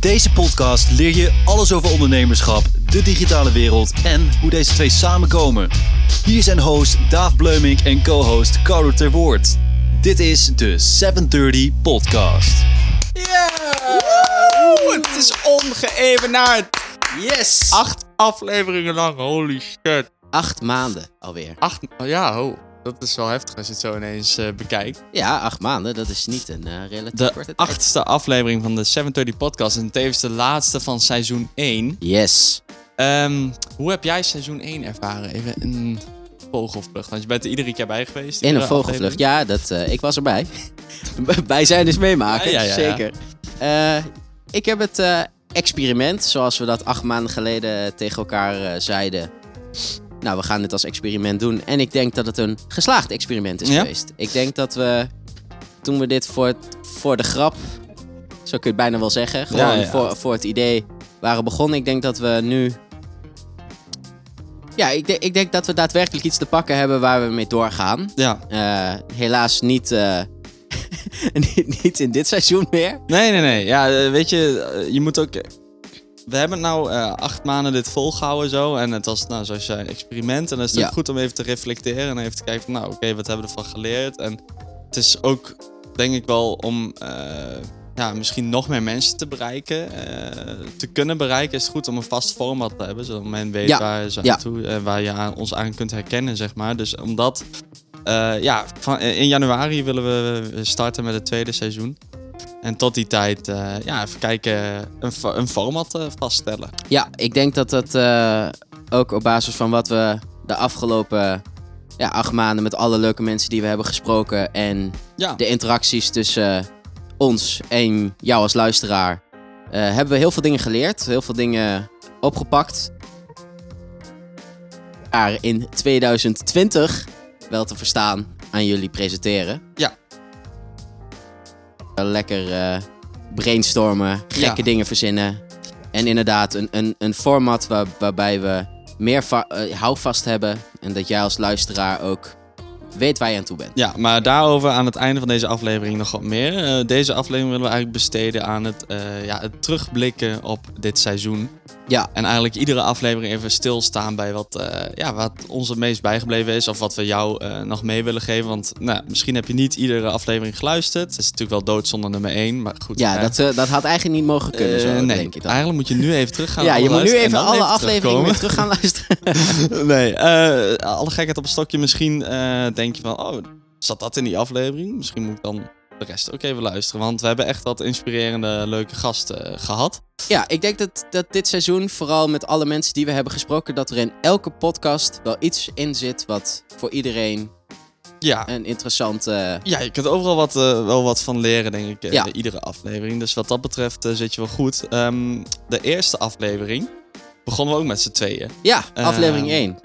In deze podcast leer je alles over ondernemerschap, de digitale wereld en hoe deze twee samenkomen. Hier zijn host Daaf Bleumink en co-host Carlo Ter Woord. Dit is de 730 Podcast. Yeah! Het is ongeëvenaard. Yes! Acht afleveringen lang, holy shit. Acht maanden alweer. Acht, oh ja, oh. Dat is wel heftig als je het zo ineens eh, bekijkt. Ja, acht maanden. Dat is niet een eh, relatief De korte tijd. achtste aflevering van de 730 podcast en tevens de laatste van seizoen 1. Yes. Ehm, hoe heb jij seizoen 1 ervaren? Even een vogelvlucht, want je bent er iedere keer bij geweest. In een vogelvlucht. aflevering. Ja, dat, eh, ik was erbij. bij zijn is meemaken. Ja, ja, ja, ja. Zeker. Eh, ik heb het eh, experiment, zoals we dat acht maanden geleden tegen elkaar eh, zeiden. Nou, we gaan dit als experiment doen. En ik denk dat het een geslaagd experiment is Ja? geweest. Ik denk dat we, toen we dit voor, voor de grap, zo kun je het bijna wel zeggen, gewoon Ja, ja. Voor, voor het idee waren begonnen. Ik denk dat we nu ja, ik, denk- ik denk dat we daadwerkelijk iets te pakken hebben waar we mee doorgaan. Ja. Eh, helaas niet, eh, niet, niet in dit seizoen meer. Nee, nee, nee. Ja, eh, weet je, je moet ook... We hebben nou eh, acht maanden dit volgehouden zo. En het was, nou, zoals je zei, een experiment. En dan is het Ja. goed om even te reflecteren. En even te kijken van, nou, oké, wat hebben we ervan geleerd? En het is ook, denk ik wel, om eh, ja, misschien nog meer mensen te bereiken. eh, te kunnen bereiken is het goed om een vast format te hebben. Zodat men weet Ja. waar, ze Ja. toe, en waar je aan, ons aan kunt herkennen, zeg maar. Dus omdat... ja, van, in januari willen we starten met het tweede seizoen. En tot die tijd, eh, ja, even kijken, een, een format eh, vaststellen. Ja, ik denk dat dat eh, ook op basis van wat we de afgelopen ja, acht maanden met alle leuke mensen die we hebben gesproken en Ja, de interacties tussen ons en jou als luisteraar, hebben we heel veel dingen geleerd, heel veel dingen opgepakt. Maar in 2020 wel te verstaan aan jullie presenteren. Ja. Lekker eh, brainstormen, gekke Ja. dingen verzinnen. En inderdaad, een, een, een format waar, waarbij we meer eh, houvast hebben. En dat jij als luisteraar ook weet waar je aan toe bent. ja, maar daarover aan het einde van deze aflevering nog wat meer. Eh, deze aflevering willen we eigenlijk besteden aan het, eh, ja, het terugblikken op dit seizoen. Ja, En eigenlijk iedere aflevering even stilstaan bij wat, eh, ja, wat ons het meest bijgebleven is. Of wat we jou eh, nog mee willen geven. Want nou, misschien heb je niet iedere aflevering geluisterd. Het is natuurlijk wel doodzonde nummer 1. Maar goed. ja hè. dat, eh, dat had eigenlijk niet mogen kunnen, zo nee, denk ik dan. eigenlijk moet je nu even terug gaan. Ja, je moet nu even alle afleveringen weer terug gaan luisteren. nee, alle gekheid op een stokje. Misschien denk je van, oh, zat dat in die aflevering? Misschien moet ik dan de rest ook even luisteren. Want we hebben echt wat inspirerende, leuke gasten eh, gehad. Ja, ik denk dat, dat dit seizoen, vooral met alle mensen die we hebben gesproken, dat er in elke podcast wel iets in zit wat voor iedereen Ja, een interessant... eh, ja je kunt overal wat, eh, wel wat van leren, denk ik, eh, Ja. iedere aflevering. Dus wat dat betreft zit je wel goed. Ehm, de eerste aflevering begonnen we ook met z'n tweeën. Ja, aflevering Ehm, 1.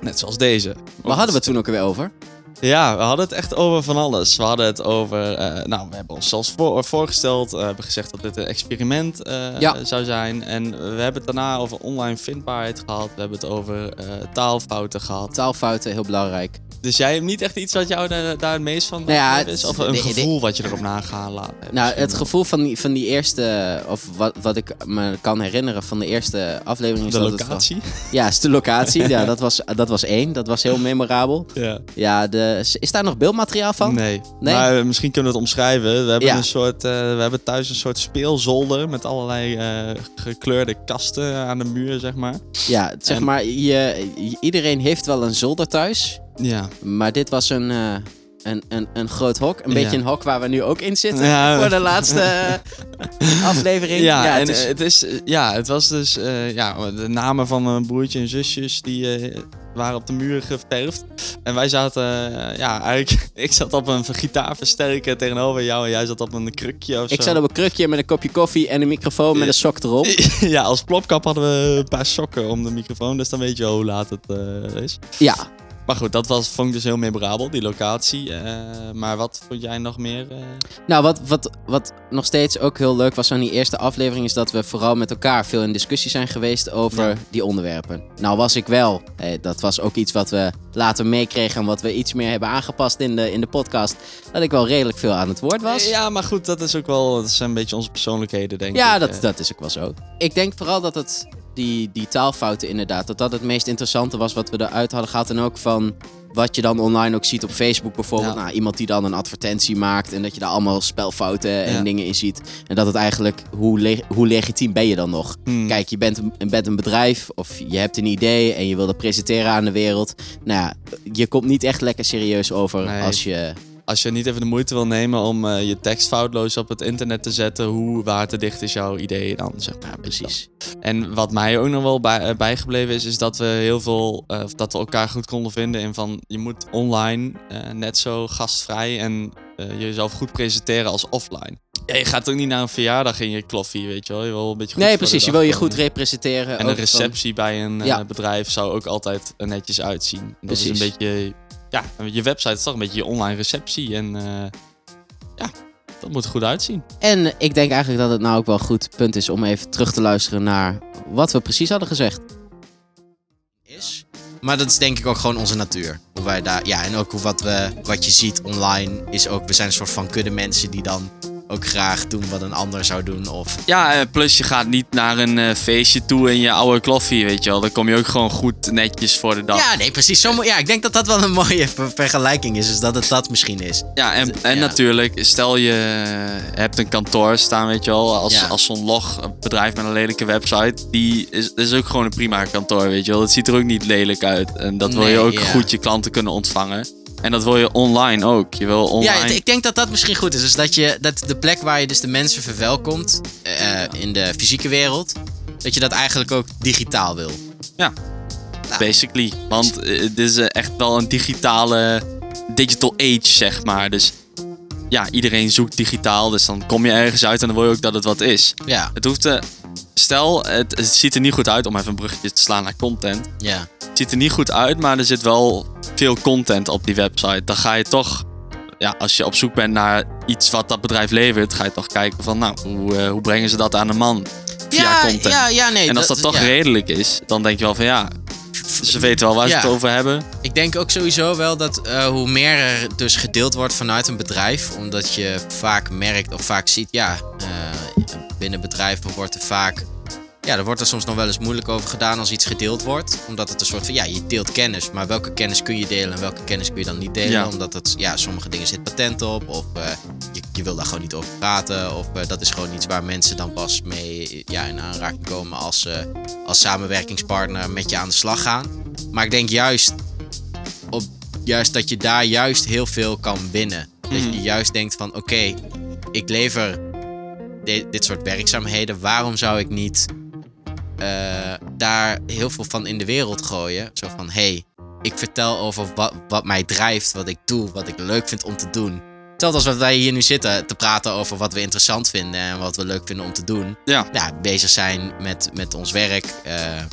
Net zoals deze. Waar hadden we het toen ook weer over? Ja, we hadden het echt over van alles. We hadden het over, eh, nou, we hebben ons zelfs voor, voorgesteld. eh, we hebben gezegd dat dit een experiment eh, Ja. zou zijn. En we hebben het daarna over online vindbaarheid gehad. We hebben het over eh, taalfouten gehad. Taalfouten, heel belangrijk. Dus jij hebt niet echt iets wat jou daar, daar het meest van Nou ja, is? Of een de- de- gevoel wat je erop nagaan laat hebben? Nou, het gevoel van die, van die eerste, of wat, wat ik me kan herinneren van de eerste aflevering is. De dat het locatie? ja, is de locatie. ja, dat was, dat was één. Dat was heel memorabel. Ja. Ja, de, is daar nog beeldmateriaal van? Nee. Nee? Maar eh, misschien kunnen we het omschrijven. We hebben, Ja. een soort, eh, we hebben thuis een soort speelzolder met allerlei eh, gekleurde kasten aan de muur, zeg maar. Ja, zeg En- maar, je- iedereen heeft wel een zolder thuis. Ja. Maar dit was een, eh, een, een, een groot hok. Een Ja. beetje een hok waar we nu ook in zitten. Ja. Voor de laatste aflevering. Ja, en het is- het, is, ja, het was dus eh, ja, de namen van mijn broertje en zusjes die eh, waren op de muur geverfd. En wij zaten, ja, eigenlijk, ik zat op een gitaarversterker tegenover jou en jij zat op een krukje of ik zo. zat op een krukje met een kopje koffie en een microfoon met een sok erop. Ja, als plopkap hadden we een paar sokken om de microfoon, dus dan weet je hoe laat het is. Ja, Maar goed, dat was, vond ik dus heel memorabel, die locatie. Eh, maar wat vond jij nog meer? eh? Nou, wat, wat, wat nog steeds ook heel leuk was aan die eerste aflevering... is dat we vooral met elkaar veel in discussie zijn geweest over Ja. die onderwerpen. Nou was ik wel, eh, dat was ook iets wat we later meekregen... en wat we iets meer hebben aangepast in de, in de podcast... dat ik wel redelijk veel aan het woord was. Ja, maar goed, dat is ook wel, dat zijn een beetje onze persoonlijkheden, denk Ja, ik. dat, eh. dat is ook wel zo. Ik denk vooral dat het, die, die taalfouten inderdaad, dat dat het meest interessante was wat we eruit hadden gehaald. En ook van wat je dan online ook ziet op Facebook bijvoorbeeld. Ja. Nou, iemand die dan een advertentie maakt en dat je daar allemaal spelfouten en Ja. dingen in ziet. En dat het eigenlijk, hoe, le- hoe legitiem ben je dan nog? Hmm. Kijk, je bent, een, bent een bedrijf of je hebt een idee en je wil dat presenteren aan de wereld. Nou ja, je komt niet echt lekker serieus over Nee. als je... Als je niet even de moeite wil nemen om eh, je tekst foutloos op het internet te zetten, hoe waterdicht is jouw idee dan? Zeg maar. Ja, precies. En wat mij ook nog wel bij, eh, bijgebleven is, is dat we heel veel, eh, dat we elkaar goed konden vinden in van, je moet online net zo gastvrij en jezelf goed presenteren als offline. Ja, je gaat ook niet naar een verjaardag in je kloffie, weet je wel. Je wil een beetje goed Nee, precies. Je wil je goed representeren. En een van- receptie bij een Ja. bedrijf zou ook altijd netjes uitzien. Dat Precies. is een beetje, ja, je website is toch een beetje je online receptie. En eh, ja, dat moet er goed uitzien. En ik denk eigenlijk dat het nou ook wel een goed punt is om even terug te luisteren naar wat we precies hadden gezegd. Is. Maar dat is denk ik ook gewoon onze natuur. Hoe wij daar, ja, en ook hoe wat, we, wat je ziet online is ook, we zijn een soort van kudde mensen die dan ook graag doen wat een ander zou doen. Of, Ja, eh, plus je gaat niet naar een eh, feestje toe in je oude kloffie, weet je wel. Dan kom je ook gewoon goed netjes voor de dag. Ja, nee, precies. Zo, ja, ik denk dat dat wel een mooie ver- vergelijking is. Dus dat het dat misschien is. Ja, en, en Ja. natuurlijk, stel je hebt een kantoor staan, weet je wel, als, Ja. als zo'n log een bedrijf met een lelijke website, die is, is ook gewoon een prima kantoor, weet je wel. Het ziet er ook niet lelijk uit. En dat wil je ook ja. goed je klanten kunnen ontvangen. En dat wil je online ook. Je wil online... Ja, ik denk dat dat misschien goed is. Dus dat, je, dat de plek waar je dus de mensen verwelkomt eh, in de fysieke wereld, dat je dat eigenlijk ook digitaal wil. Nou, Basically. Want eh, het is eh, echt wel een digitale digital age, zeg maar. Dus ja, iedereen zoekt digitaal. Dus dan kom je ergens uit en dan wil je ook dat het wat is. Ja, Het hoeft te... Stel, het, het ziet er niet goed uit om even een bruggetje te slaan naar content. ja. Het ziet er niet goed uit, maar er zit wel veel content op die website. Dan ga je toch... Ja, als je op zoek bent naar iets wat dat bedrijf levert, ga je toch kijken van, nou, hoe, eh, hoe brengen ze dat aan de man via ja, content? Ja, ja, nee. en als dat, toch ja. redelijk is, dan denk je wel van, ja, ze weten wel waar ze Ja. het over hebben. Ik denk ook sowieso wel dat eh, hoe meer er dus gedeeld wordt vanuit een bedrijf, omdat je vaak merkt of vaak ziet, ja, binnen bedrijven wordt er vaak, ja, er wordt er soms nog wel eens moeilijk over gedaan als iets gedeeld wordt, omdat het een soort van, ja, je deelt kennis, maar welke kennis kun je delen en welke kennis kun je dan niet delen, Ja. omdat het, ja, sommige dingen zit patent op of eh, je, je wil daar gewoon niet over praten of eh, dat is gewoon iets waar mensen dan pas mee, ja, in aanraking komen als ze als samenwerkingspartner met je aan de slag gaan. Maar ik denk juist op, juist dat je daar juist heel veel kan winnen. Dat je juist denkt van oké, ik lever di- dit soort werkzaamheden. Waarom zou ik niet eh, daar heel veel van in de wereld gooien? Zo van hey, ik vertel over wat, wat mij drijft, wat ik doe, wat ik leuk vind om te doen. Hetzelfde als wat wij hier nu zitten te praten over wat we interessant vinden en wat we leuk vinden om te doen. Ja. Ja, bezig zijn met, met ons werk, eh, eh,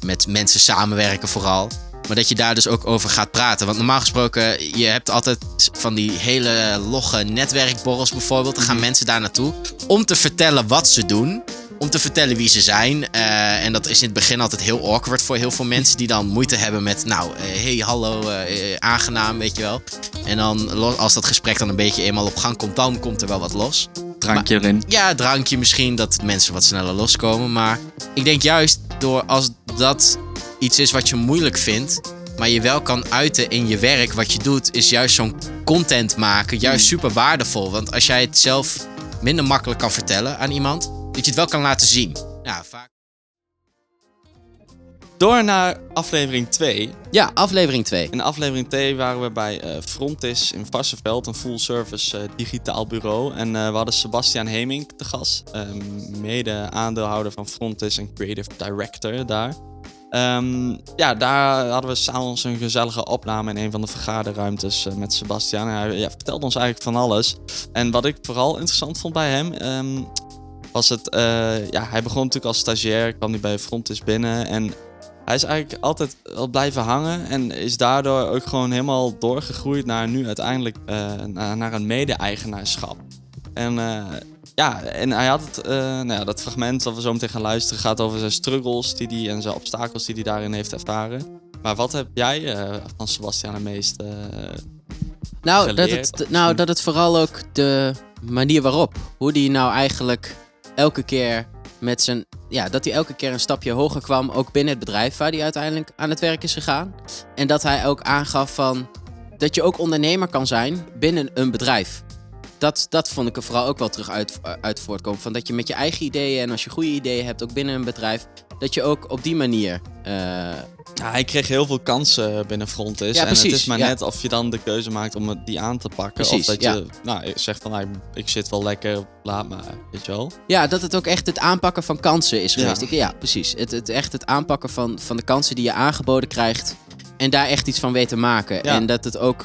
met mensen samenwerken vooral. Maar dat je daar dus ook over gaat praten. Want normaal gesproken, je hebt altijd van die hele logge netwerkborrels bijvoorbeeld. Dan gaan Mhm. mensen daar naartoe om te vertellen wat ze doen. Om te vertellen wie ze zijn. Eh, en dat is in het begin altijd heel awkward voor heel veel mensen die dan moeite hebben met, nou, eh, hey, hallo, eh, aangenaam, weet je wel. En dan, als dat gesprek dan een beetje eenmaal op gang komt, dan komt er wel wat los. Drankje erin. Ja, drankje misschien, dat mensen wat sneller loskomen. Maar ik denk juist door als dat iets is wat je moeilijk vindt, maar je wel kan uiten in je werk wat je doet, is juist zo'n content maken juist super waardevol. Want als jij het zelf minder makkelijk kan vertellen aan iemand, dat je het wel kan laten zien. Ja, vaak. Door naar aflevering 2. Ja, aflevering 2. In aflevering 2 waren we bij eh, Frontis in Varsenveld, een full-service eh, digitaal bureau. En eh, we hadden Sebastian Heming te gast, ehm, mede aandeelhouder van Frontis en creative director daar. Ehm, ja, daar hadden we s'avonds een gezellige opname in een van de vergaderruimtes eh, met Sebastian. Hij ja, vertelde ons eigenlijk van alles. En wat ik vooral interessant vond bij hem, ehm, was het... eh, ja, hij begon natuurlijk als stagiair, kwam hij bij Frontis binnen en hij is eigenlijk altijd wel blijven hangen en is daardoor ook gewoon helemaal doorgegroeid naar nu uiteindelijk eh, naar een mede-eigenaarschap. En eh, ja, en hij had het, eh, nou ja, dat fragment dat we zo meteen gaan luisteren gaat over zijn struggles die die, en zijn obstakels die hij daarin heeft ervaren. Maar wat heb jij eh, van Sebastian het meest eh, Nou, dat geleerd, het, nou, dat het vooral ook de manier waarop. Hoe die nou eigenlijk elke keer met zijn. Ja, dat hij elke keer een stapje hoger kwam, ook binnen het bedrijf waar hij uiteindelijk aan het werk is gegaan. En dat hij ook aangaf van dat je ook ondernemer kan zijn binnen een bedrijf. Dat, dat vond ik er vooral ook wel terug uit, uit voortkomen. Van dat je met je eigen ideeën en als je goede ideeën hebt, ook binnen een bedrijf, dat je ook op die manier. eh, Ja, hij kreeg heel veel kansen binnen Frontis. Ja, en het is maar ja. net of je dan de keuze maakt om die aan te pakken. Precies, of dat je nou, zegt van nou, ik zit wel lekker, laat maar, weet je wel. Ja, dat het ook echt het aanpakken van kansen is geweest. Ik, ja, precies. Het, het echt het aanpakken van, van de kansen die je aangeboden krijgt. En daar echt iets van weten maken. En dat het ook,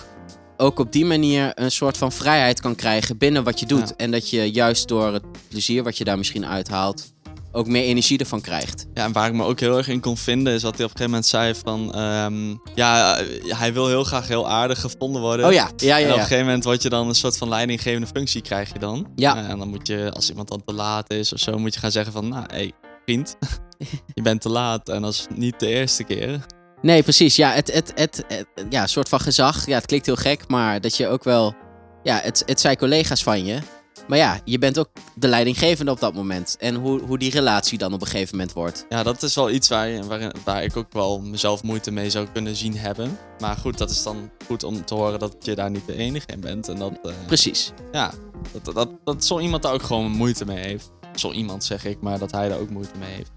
ook op die manier een soort van vrijheid kan krijgen binnen wat je doet. Ja. En dat je juist door het plezier wat je daar misschien uithaalt, ook meer energie ervan krijgt. Ja, en waar ik me ook heel erg in kon vinden is dat hij op een gegeven moment zei van... ehm, ja, eh, hij wil heel graag heel aardig gevonden worden. Oh ja, ja, En ja. op een ja. gegeven moment word je dan een soort van leidinggevende functie krijg je dan. Ja. Eh, en dan moet je, als iemand dan te laat is of zo, moet je gaan zeggen van... Nou, hé, hey, vriend, je bent te laat. En dat is niet de eerste keer. Nee, precies. Ja, het, het, het, het- ja, een soort van gezag. Ja, het klinkt heel gek, maar dat je ook wel... Ja, het, het zijn collega's van je. Maar ja, je bent ook de leidinggevende op dat moment. En hoe, hoe die relatie dan op een gegeven moment wordt. Ja, dat is wel iets waar, waar, waar ik ook wel mezelf moeite mee zou kunnen zien hebben. Maar goed, dat is dan goed om te horen dat je daar niet de enige in bent. En dat, eh, Precies. ja, dat, dat, dat zo iemand daar ook gewoon moeite mee heeft. Zo iemand zeg ik, maar dat hij daar ook moeite mee heeft.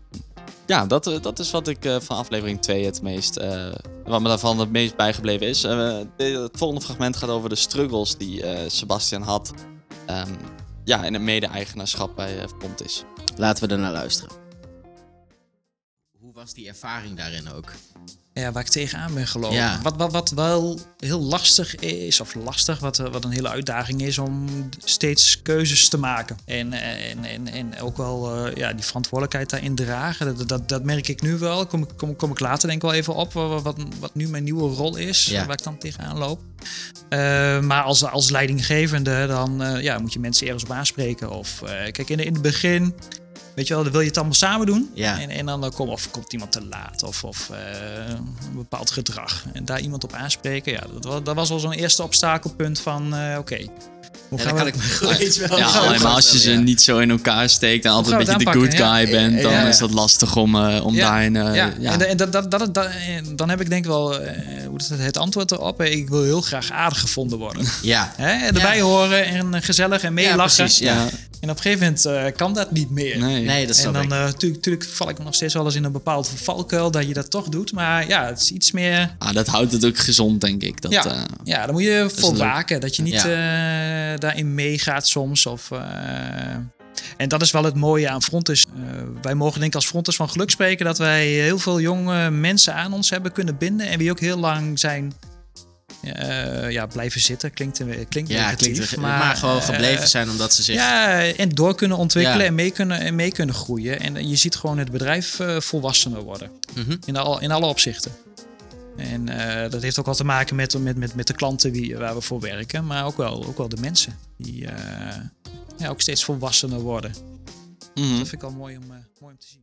Ja, dat, eh, dat is wat ik eh, van aflevering 2 het meest, eh, wat me daarvan het meest bijgebleven is. Het volgende fragment gaat over de struggles die Sebastian had. ehm, ja, in het mede-eigenaarschap bij Fontis. Laten we er naar luisteren. Hoe was die ervaring daarin ook? Ja, waar ik tegenaan ben gelopen. Ja. Wat, wat, wat wel heel lastig is, of lastig, wat, eh, wat een hele uitdaging is om steeds keuzes te maken. En, eh, en, en, en ook wel eh, ja, die verantwoordelijkheid daarin dragen. Dat, dat, dat merk ik nu wel. Kom, ik- kom, kom ik later denk ik wel even op wat, wat, wat nu mijn nieuwe rol is, Ja. waar ik dan tegenaan loop. Maar als, als leidinggevende, dan ja, moet je mensen ergens op aanspreken. Of kijk, in, in het begin, weet je wel, dan wil je het allemaal samen doen. Ja. En, en dan kom, of komt iemand te laat of, of eh, een bepaald gedrag. En daar iemand op aanspreken, ja, dat, wa- dat was wel zo'n eerste obstakelpunt van, eh, oké. hoe Ja, gaan we- kan ik me goed wel. Ja, Hoe gaan we- alleen maar als je ze Ja. niet zo in elkaar steekt en altijd een beetje de good guy Ja, bent, dan ja, ja. is dat lastig om, eh, om Ja, daarin... ja, ja. en, da- en dat, dat, dat, dat- en dan heb ik denk ik wel eh, hoe is het, het antwoord erop. Ik wil heel graag aardig gevonden worden. Ja. Hè? Erbij horen en gezellig en Ja, meelachen. precies. Ja. En op een gegeven moment eh, kan dat niet meer. Nee. Nee, dat en snap dan natuurlijk val ik nog steeds wel eens in een bepaald valkuil dat je dat toch doet. Maar ja, het is iets meer. Ah, dat houdt het ook gezond, denk ik. Dat, ja, eh, ja, daar moet je voor waken. Dat je niet eh, daarin meegaat soms. Of, eh, en dat is wel het mooie aan Frontus. Eh, wij mogen denk ik als Frontus van geluk spreken dat wij heel veel jonge mensen aan ons hebben kunnen binden. En wie ook heel lang zijn eh, ja, blijven zitten. Klinkt, eh, klinkt ja, negatief, klinkt er, maar, gewoon eh, gebleven zijn omdat ze zich... Ja, en door kunnen ontwikkelen Ja. en, mee kunnen, en mee kunnen groeien. En je ziet gewoon het bedrijf eh, volwassener worden. Mhm. In, al, in alle opzichten. En eh, dat heeft ook wel te maken met, met, met, met de klanten wie, waar we voor werken. Maar ook wel, ook wel de mensen. Die eh, ja, ook steeds volwassener worden. Mhm. Dat vind ik al mooi om, eh, mooi om te zien.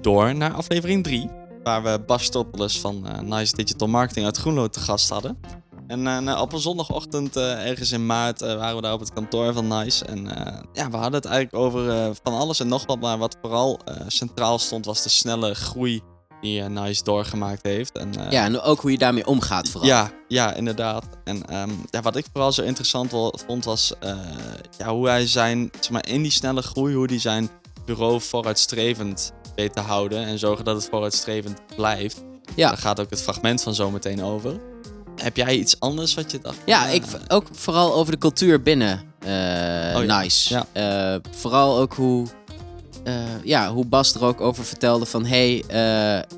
door naar aflevering 3. Waar we Bas van eh, Nice Digital Marketing uit Groenlo te gast hadden. En eh, op een zondagochtend, eh, ergens in maart, waren we daar op het kantoor van Nice. En ja, we hadden het eigenlijk over van alles en nog wat. Maar wat vooral centraal stond, was de snelle groei die Nice doorgemaakt heeft. En, Ja, en ook hoe je daarmee omgaat vooral. ja, ja, inderdaad. En ehm, ja, wat ik vooral zo interessant vond was ja, hoe hij zijn, zeg maar, in die snelle groei, hoe hij zijn bureau vooruitstrevend weet te houden en zorgen dat het vooruitstrevend blijft. Ja. Daar gaat ook het fragment van zo meteen over. Heb jij iets anders wat je dacht? Ja, eh, ik, ook vooral over de cultuur binnen eh, Oh ja. Nice. Ja. Eh, vooral ook hoe, ja, hoe Bas er ook over vertelde van... hey,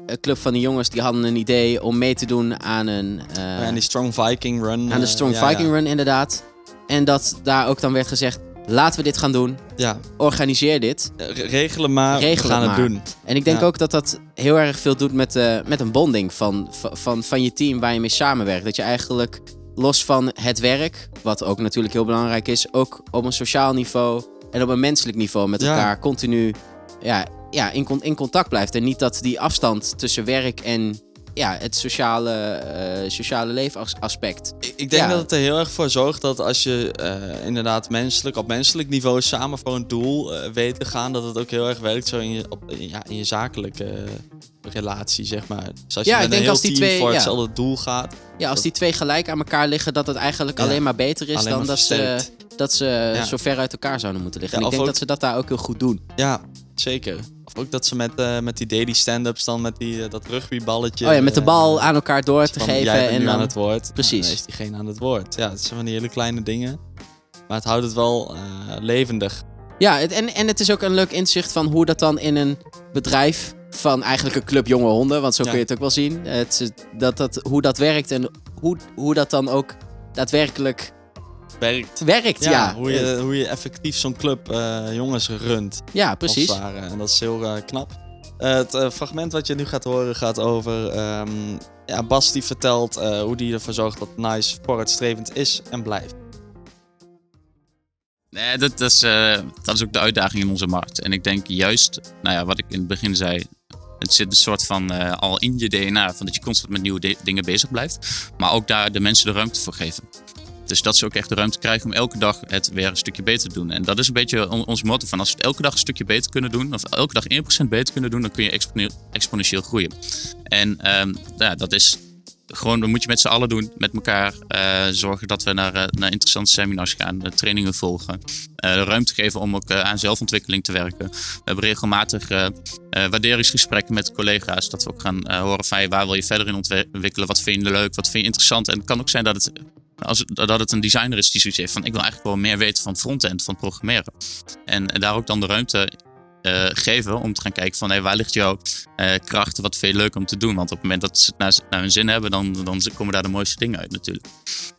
een club van de jongens die hadden een idee om mee te doen aan een... Oh ja, en die Strong Viking Run. aan de Strong Viking ja. Run inderdaad. En dat daar ook dan werd gezegd... laten we dit gaan doen. Ja, Organiseer dit. eh, re- regelen maar, Regel we gaan het maar. doen. En ik denk Ja. ook dat dat heel erg veel doet met, eh, met een bonding van, van- van, je team waar je mee samenwerkt. Dat je eigenlijk los van het werk, wat ook natuurlijk heel belangrijk is, ook op een sociaal niveau en op een menselijk niveau met Ja. elkaar continu ja, ja, in contact blijft. En niet dat die afstand tussen werk en ja, het sociale, eh sociale leefaspect. Ik, ik denk Ja. dat het er heel erg voor zorgt dat als je eh, inderdaad menselijk, op menselijk niveau samen voor een doel eh, weet te gaan, dat het ook heel erg werkt zo in je, op, in- ja, in je zakelijke relatie, zeg maar. Dus als je Ja, met ik denk een heel als die team twee- voor hetzelfde doel gaat, Ja, als die twee gelijk aan elkaar liggen, dat het eigenlijk alleen maar beter is dan dat ze, dat ze zo ver uit elkaar zouden moeten liggen. En ik denk ook- dat ze dat daar ook heel goed doen. Ja, zeker. Of ook dat ze met, eh, met die daily stand-ups dan met die, eh, dat rugbyballetje... Oh ja, met de eh, bal aan elkaar door te van, geven. Jij bent en nu dan... aan het woord. Precies. Dan is diegene aan het woord. Ja, het zijn van die hele kleine dingen. Maar het houdt het wel levendig. Ja, het, en, en het is ook een leuk inzicht van hoe dat dan in een bedrijf van eigenlijk een club jonge honden, want zo Ja. kun je het ook wel zien, het, dat, dat, hoe dat werkt en hoe, hoe dat dan ook daadwerkelijk Werkt. werkt. Ja, Ja, Hoe, je, hoe je effectief zo'n club eh, jongens runt. ja precies. En dat is heel eh, knap. Eh, het eh, fragment wat je nu gaat horen gaat over... ehm, ja, Bas die vertelt eh, hoe die ervoor zorgt dat Nice vooruitstrevend is en blijft. Nee, dat, dat, is, eh, dat is ook de uitdaging in onze markt. En ik denk juist, nou ja, wat ik in het begin zei. Het zit een soort van eh, al in je DNA, van dat je constant met nieuwe dingen bezig blijft. Maar ook daar de mensen de ruimte voor geven. Dus dat ze ook echt de ruimte krijgen om elke dag het weer een stukje beter te doen. En dat is een beetje on- ons motto van als we het elke dag een stukje beter kunnen doen, of elke dag 1% beter kunnen doen, dan kun je expone- exponentieel groeien. En ehm, ja, dat is gewoon, dat moet je met z'n allen doen, met elkaar. eh, zorgen dat we naar, eh, naar interessante seminars gaan, trainingen volgen. eh, ruimte geven om ook aan zelfontwikkeling te werken. We hebben regelmatig waarderingsgesprekken met collega's. Dat we ook gaan horen van waar wil je verder in ontwikkelen? Wat vind je leuk? Wat vind je interessant? En het kan ook zijn dat het, als, dat het een designer is die zoiets heeft van ik wil eigenlijk wel meer weten van frontend, van programmeren. En, daar ook dan de ruimte eh, geven om te gaan kijken van hey, waar ligt jouw eh, kracht? Wat vind je leuk om te doen? Want op het moment dat ze het naar, hun zin hebben, dan, dan komen daar de mooiste dingen uit natuurlijk.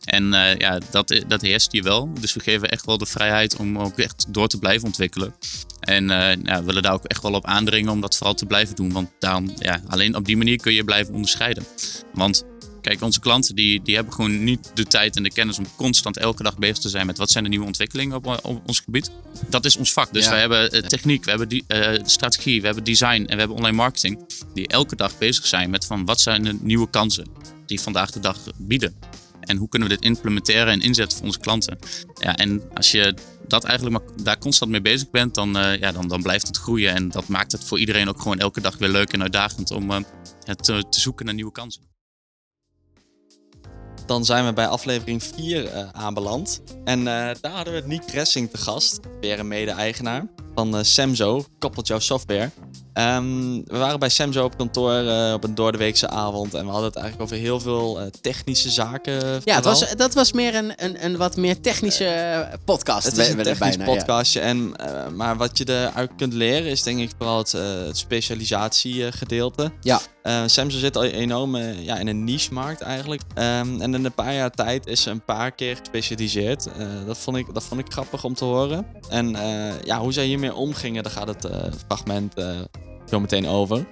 En eh, ja, dat, dat heerst hier wel. Dus we geven echt wel de vrijheid om ook echt door te blijven ontwikkelen. En ja, willen daar ook echt wel op aandringen om dat vooral te blijven doen. Want daarom, ja, alleen op die manier kun je blijven onderscheiden. Want kijk, onze klanten die, die hebben gewoon niet de tijd en de kennis om constant elke dag bezig te zijn met wat zijn de nieuwe ontwikkelingen op, op ons gebied. Dat is ons vak. Dus Ja. wij hebben eh, techniek, we hebben die, eh, strategie, we hebben design en we hebben online marketing. Die elke dag bezig zijn met van wat zijn de nieuwe kansen die vandaag de dag bieden. En hoe kunnen we dit implementeren en inzetten voor onze klanten? Ja, en als je dat eigenlijk maar daar constant mee bezig bent, dan, eh, ja, dan, dan blijft het groeien. En dat maakt het voor iedereen ook gewoon elke dag weer leuk en uitdagend om het te, te zoeken naar nieuwe kansen. Dan zijn we bij aflevering 4 eh, aanbeland. En eh, daar hadden we Nick Ressing te gast. Weer een mede-eigenaar van eh, Samzo, koppelt jouw software. Ehm, we waren bij Samzo op kantoor op een doordeweekse avond. En we hadden het eigenlijk over heel veel technische zaken. Ja, het was, dat was meer een, een, een wat meer technische podcast. Het is een technisch bijna, ja. podcastje. En, maar wat je eruit kunt leren is denk ik vooral het, het specialisatiegedeelte. Ja. Eh, Samsung zit al enorm eh, ja, in een niche-markt eigenlijk. Ehm, en in een paar jaar tijd is ze een paar keer gespecialiseerd. Eh, dat, vond ik, dat vond ik grappig om te horen. En ja, hoe zij hiermee omgingen, daar gaat het fragment zo meteen over.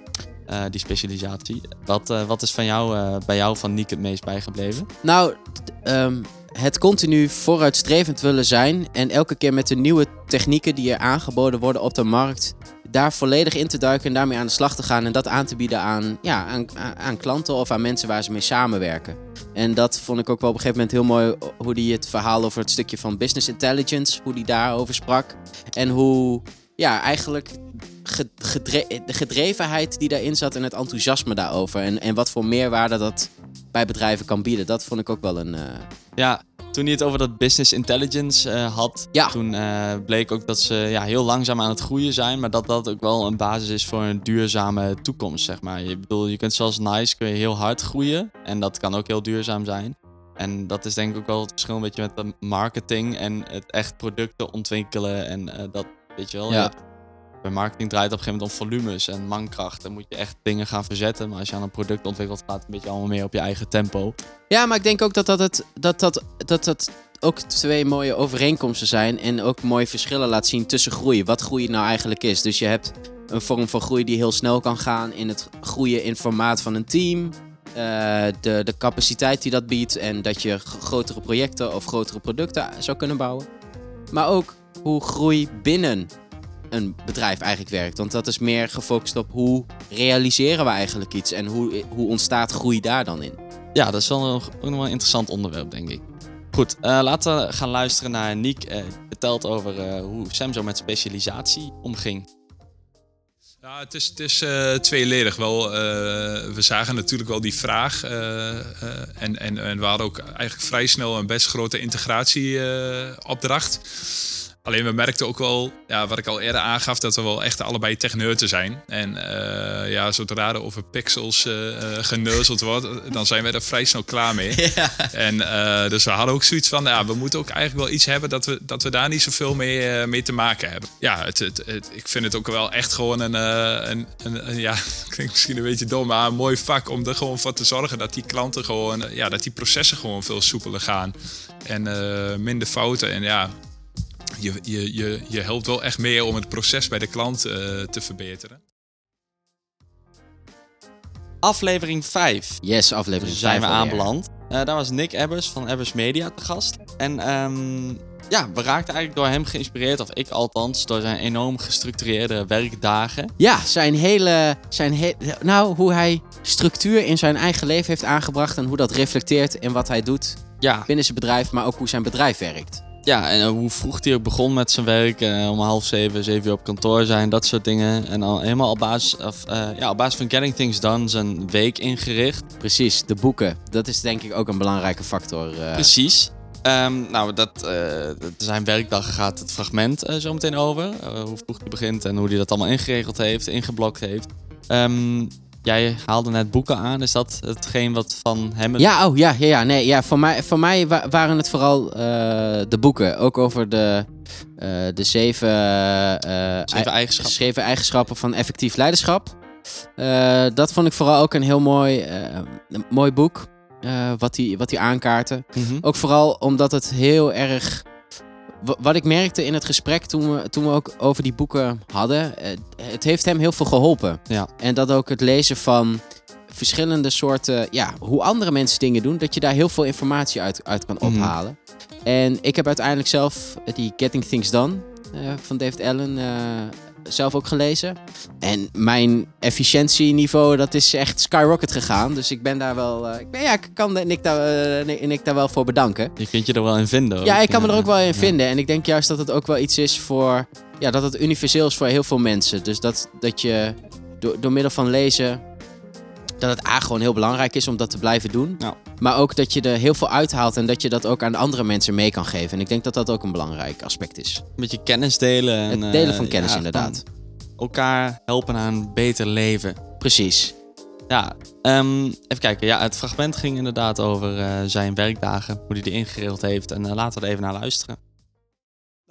Die specialisatie. Wat, wat is van jou, bij jou van Niek het meest bijgebleven? Nou, ehm, het continu vooruitstrevend willen zijn en elke keer met de nieuwe technieken die er aangeboden worden op de markt, daar volledig in te duiken en daarmee aan de slag te gaan en dat aan te bieden aan, ja, aan, aan- klanten of aan mensen waar ze mee samenwerken. En dat vond ik ook wel op een gegeven moment heel mooi hoe die het verhaal over het stukje van business intelligence, hoe die daarover sprak. En hoe, ja, eigenlijk de gedrevenheid die daarin zat en het enthousiasme daarover. En, en wat voor meerwaarde dat bij bedrijven kan bieden. Dat vond ik ook wel een. eh, Ja, toen hij het over dat business intelligence eh, had, Ja. toen eh, bleek ook dat ze ja, heel langzaam aan het groeien zijn, maar dat dat ook wel een basis is voor een duurzame toekomst, zeg maar. Je, bedoel, je kunt zoals Nice kun je heel hard groeien en dat kan ook heel duurzaam zijn. En dat is denk ik ook wel het verschil een beetje met de marketing en het echt producten ontwikkelen en eh, dat, weet je wel. Ja. Je hebt- bij marketing draait het op een gegeven moment om volumes en mankracht. Dan moet je echt dingen gaan verzetten. Maar als je aan een product ontwikkelt, gaat het een beetje allemaal meer op je eigen tempo. Ja, maar ik denk ook dat dat, het, dat, dat, dat, dat ook twee mooie overeenkomsten zijn en ook mooie verschillen laat zien tussen groei. Wat groei nou eigenlijk is. Dus je hebt een vorm van groei die heel snel kan gaan in het groeien in formaat van een team. eh, de, de capaciteit die dat biedt en dat je grotere projecten of grotere producten zou kunnen bouwen. Maar ook hoe groei binnen een bedrijf eigenlijk werkt. Want dat is meer gefocust op hoe realiseren we eigenlijk iets en hoe, hoe ontstaat groei daar dan in. Ja, dat is wel nog, ook nog wel een interessant onderwerp, denk ik. Goed, eh, laten we gaan luisteren naar Niek. eh, die vertelt over eh, hoe Sam zo met specialisatie omging. Ja, het is, het is eh, tweeledig wel. eh, we zagen natuurlijk wel die vraag. eh, eh, en, en, en we hadden ook eigenlijk vrij snel een best grote integratieopdracht. Alleen we merkten ook wel, ja, wat ik al eerder aangaf, dat we wel echt allebei techneuten zijn. En eh, ja, zodra er over pixels eh eh, geneuzeld wordt, dan zijn wij er vrij snel klaar mee. En dus we hadden ook zoiets van, ja, we moeten ook eigenlijk wel iets hebben dat we, dat we daar niet zoveel mee, mee te maken hebben. Ja, het, het, het- ik vind het ook wel echt gewoon een, een, een, een- ja, klinkt misschien een beetje dom, maar een mooi vak om er gewoon voor te zorgen dat die klanten gewoon, ja, dat die processen gewoon veel soepeler gaan. En minder fouten. En ja, je, je, je, je helpt wel echt mee om het proces bij de klant eh, te verbeteren. Aflevering 5 Yes, aflevering zijn we vijf alweer. aanbeland. Eh, daar was Nick Ebbers van Ebbers Media te gast. En ehm, ja, we raakten eigenlijk door hem geïnspireerd, of ik althans, door zijn enorm gestructureerde werkdagen. Ja, zijn hele, zijn he nou, hoe hij structuur in zijn eigen leven heeft aangebracht en hoe dat reflecteert in wat hij doet Ja, binnen zijn bedrijf, maar ook hoe zijn bedrijf werkt. Ja en eh, hoe vroeg hij ook begon met zijn werk. eh, om half zeven, zeven uur op kantoor zijn, dat soort dingen. En al helemaal op basis, of, eh, ja, op basis van Getting Things Done zijn week ingericht. Precies, de boeken. Dat is denk ik ook een belangrijke factor. Precies. Ehm, nou, dat, zijn werkdag gaat het fragment zo meteen over. Hoe vroeg hij begint en hoe hij dat allemaal ingeregeld heeft, ingeblokt heeft. Ehm, jij haalde net boeken aan. Is dat hetgeen wat van hem... Ja, oh ja, ja, ja. Nee, ja voor, mij, voor mij wa- waren het vooral eh, de boeken. Ook over de, eh, de zeven, eh, Zeven ei- eigenschappen. zeven eigenschappen van effectief leiderschap. Dat vond ik vooral ook een heel mooi, een mooi boek. wat hij wat aankaarten. Mhm. Ook vooral omdat het heel erg. Wa- Wat ik merkte in het gesprek toen we, toen we ook over die boeken hadden. eh, Het heeft hem heel veel geholpen. Ja. En dat ook het lezen van verschillende soorten. Ja, hoe andere mensen dingen doen. Dat je daar heel veel informatie uit, uit kan Mhm. ophalen. En ik heb uiteindelijk zelf die Getting Things Done eh, van David Allen. eh, zelf ook gelezen. En mijn efficiëntieniveau, dat is echt skyrocket gegaan. Dus ik ben daar wel... eh, ik ben, ja, ik kan Nick daar, eh, Nick daar wel voor bedanken. Je kunt je er wel in vinden. Ja, ook. ik kan me er ook wel in Ja. vinden. En ik denk juist dat het ook wel iets is voor... Ja, dat het universeel is voor heel veel mensen. Dus dat, dat je door, door middel van lezen... Dat het A gewoon heel belangrijk is om dat te blijven doen. Ja. Maar ook dat je er heel veel uithaalt en dat je dat ook aan de andere mensen mee kan geven. En ik denk dat dat ook een belangrijk aspect is. Een beetje kennis delen. En, Het delen eh, van kennis ja, inderdaad. Elkaar helpen naar een beter leven. Precies. Ja, ehm, even kijken. Ja, het fragment ging inderdaad over eh, zijn werkdagen. Hoe hij die ingeregeld heeft. En eh, laten we er even naar luisteren.